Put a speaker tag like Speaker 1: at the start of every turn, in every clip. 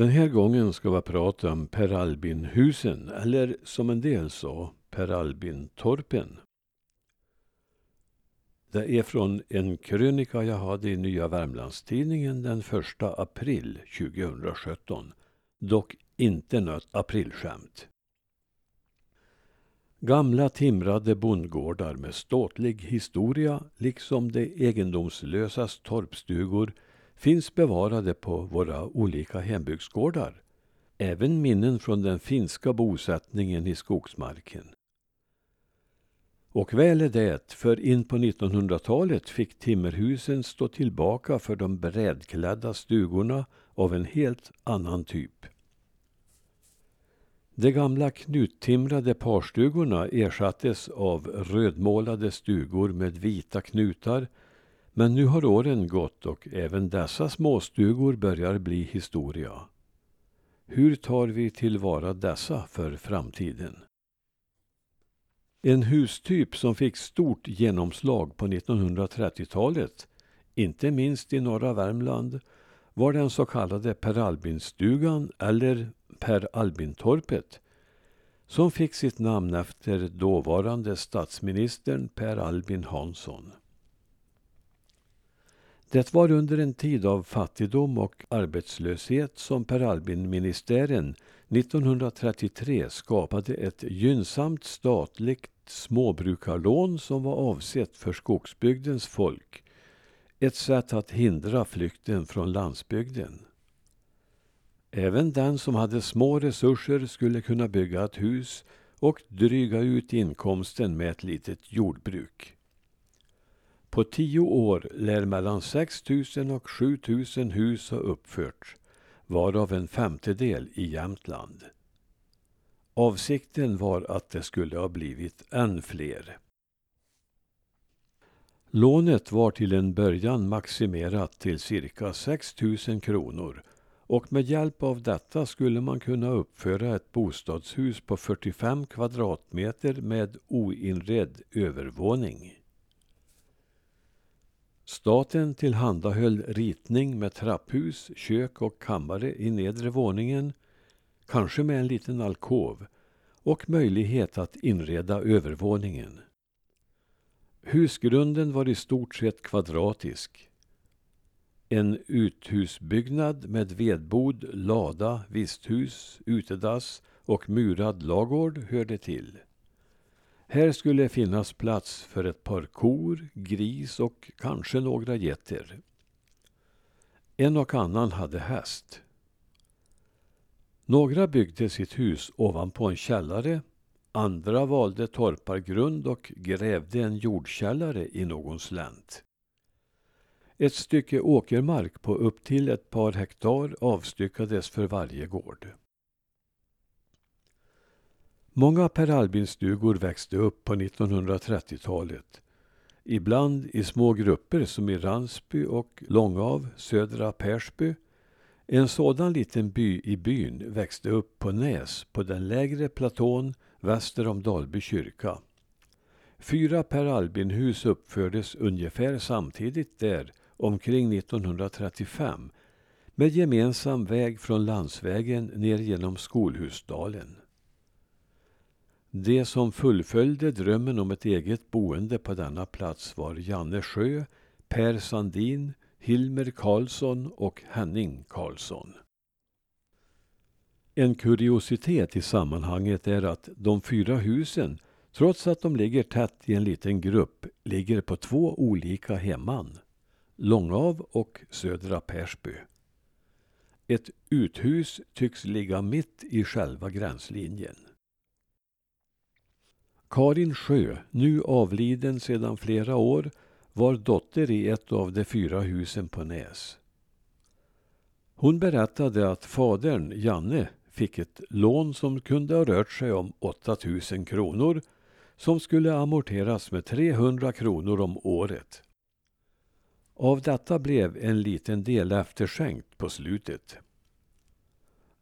Speaker 1: Den här gången ska vi prata om Per Albin-husen, eller som en del sa, Per Albin-torpen. Det är från en krönika jag hade i Nya Värmlandstidningen den 1 april 2017. Dock inte något aprilskämt. Gamla timrade bondgårdar med ståtlig historia, liksom de egendomslösas torpstugor, finns bevarade på våra olika hembygdsgårdar. Även minnen från den finska bosättningen i skogsmarken. Och väl är det, för in på 1900-talet fick timmerhusen stå tillbaka för de brädklädda stugorna av en helt annan typ. De gamla knuttimrade parstugorna ersattes av rödmålade stugor med vita knutar men nu har åren gått och även dessa småstugor börjar bli historia. Hur tar vi tillvara dessa för framtiden? En hustyp som fick stort genomslag på 1930-talet, inte minst i norra Värmland, var den så kallade Per Albin-stugan eller Per Albin-torpet som fick sitt namn efter dåvarande statsministern Per Albin Hansson. Det var under en tid av fattigdom och arbetslöshet som Per Albin-ministären 1933 skapade ett gynnsamt statligt småbrukarlån som var avsett för skogsbygdens folk. Ett sätt att hindra flykten från landsbygden. Även den som hade små resurser skulle kunna bygga ett hus och dryga ut inkomsten med ett litet jordbruk. På tio år lär mellan 6 000 och 7 000 hus ha uppförts, varav en femtedel i Jämtland. Avsikten var att det skulle ha blivit än fler. Lånet var till en början maximerat till cirka 6 000 kronor och med hjälp av detta skulle man kunna uppföra ett bostadshus på 45 kvadratmeter med oinredd övervåning. Staten tillhandahöll ritning med trapphus, kök och kammare i nedre våningen, kanske med en liten alkov och möjlighet att inreda övervåningen. Husgrunden var i stort sett kvadratisk. En uthusbyggnad med vedbod, lada, visthus, utedass och murad lagård hörde till. Här skulle finnas plats för ett par kor, gris och kanske några getter. En och annan hade häst. Några byggde sitt hus ovanpå en källare, andra valde torpargrund och grävde en jordkällare i någon slänt. Ett stycke åkermark på upp till ett par hektar avstyckades för varje gård. Många Per Albin-stugor växte upp på 1930-talet. Ibland i små grupper som i Ransby och Långav, södra Persby. En sådan liten by i byn växte upp på Näs på den lägre platån väster om Dalby kyrka. Fyra Per Albin-hus uppfördes ungefär samtidigt där omkring 1935 med gemensam väg från landsvägen ner genom Skolhusdalen. De som fullföljde drömmen om ett eget boende på denna plats var Janne Sjö, Per Sandin, Hilmer Karlsson och Henning Karlsson. En kuriositet i sammanhanget är att de fyra husen, trots att de ligger tätt i en liten grupp, ligger på två olika hemman. Långav och Södra Persby. Ett uthus tycks ligga mitt i själva gränslinjen. Karin Sjö, nu avliden sedan flera år, var dotter i ett av de fyra husen på Näs. Hon berättade att fadern, Janne, fick ett lån som kunde ha rört sig om 8000 kronor som skulle amorteras med 300 kronor om året. Av detta blev en liten del efterskänkt på slutet.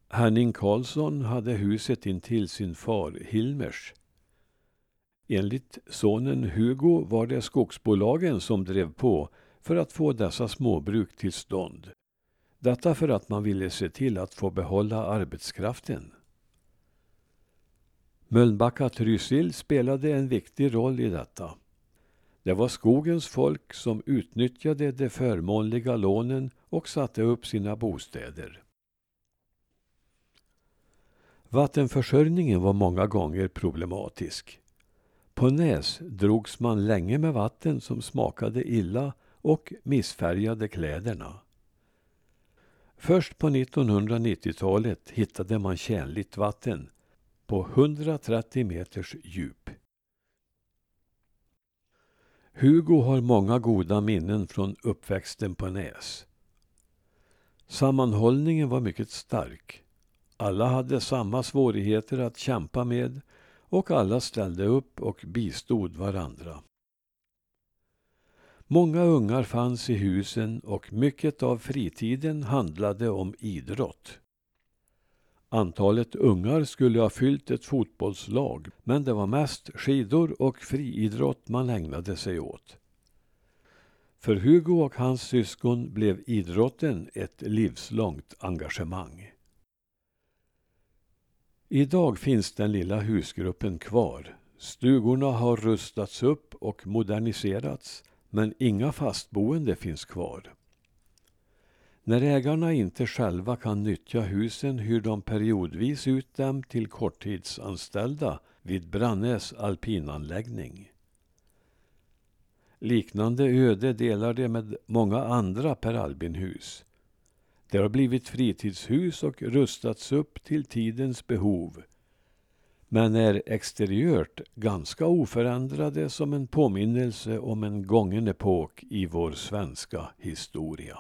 Speaker 1: Henning Karlsson hade huset intill sin far Hilmers Enligt sonen Hugo var det skogsbolagen som drev på för att få dessa småbruk till stånd. Detta för att man ville se till att få behålla arbetskraften. Mölnbacka Trysil spelade en viktig roll i detta. Det var skogens folk som utnyttjade de förmånliga lånen och satte upp sina bostäder. Vattenförsörjningen var många gånger problematisk. På Näs drogs man länge med vatten som smakade illa och missfärgade kläderna. Först på 1990-talet hittade man tjänligt vatten på 130 meters djup. Hugo har många goda minnen från uppväxten på Näs. Sammanhållningen var mycket stark. Alla hade samma svårigheter att kämpa med och alla ställde upp och bistod varandra. Många ungar fanns i husen och mycket av fritiden handlade om idrott. Antalet ungar skulle ha fyllt ett fotbollslag men det var mest skidor och friidrott man ägnade sig åt. För Hugo och hans syskon blev idrotten ett livslångt engagemang. Idag finns den lilla husgruppen kvar. Stugorna har rustats upp och moderniserats men inga fastboende finns kvar. När ägarna inte själva kan nyttja husen hyr de periodvis ut dem till korttidsanställda vid Brannäs alpinanläggning. Liknande öde delar de med många andra Per Albin-hus. Det har blivit fritidshus och rustats upp till tidens behov men är exteriört ganska oförändrade som en påminnelse om en gången epok i vår svenska historia.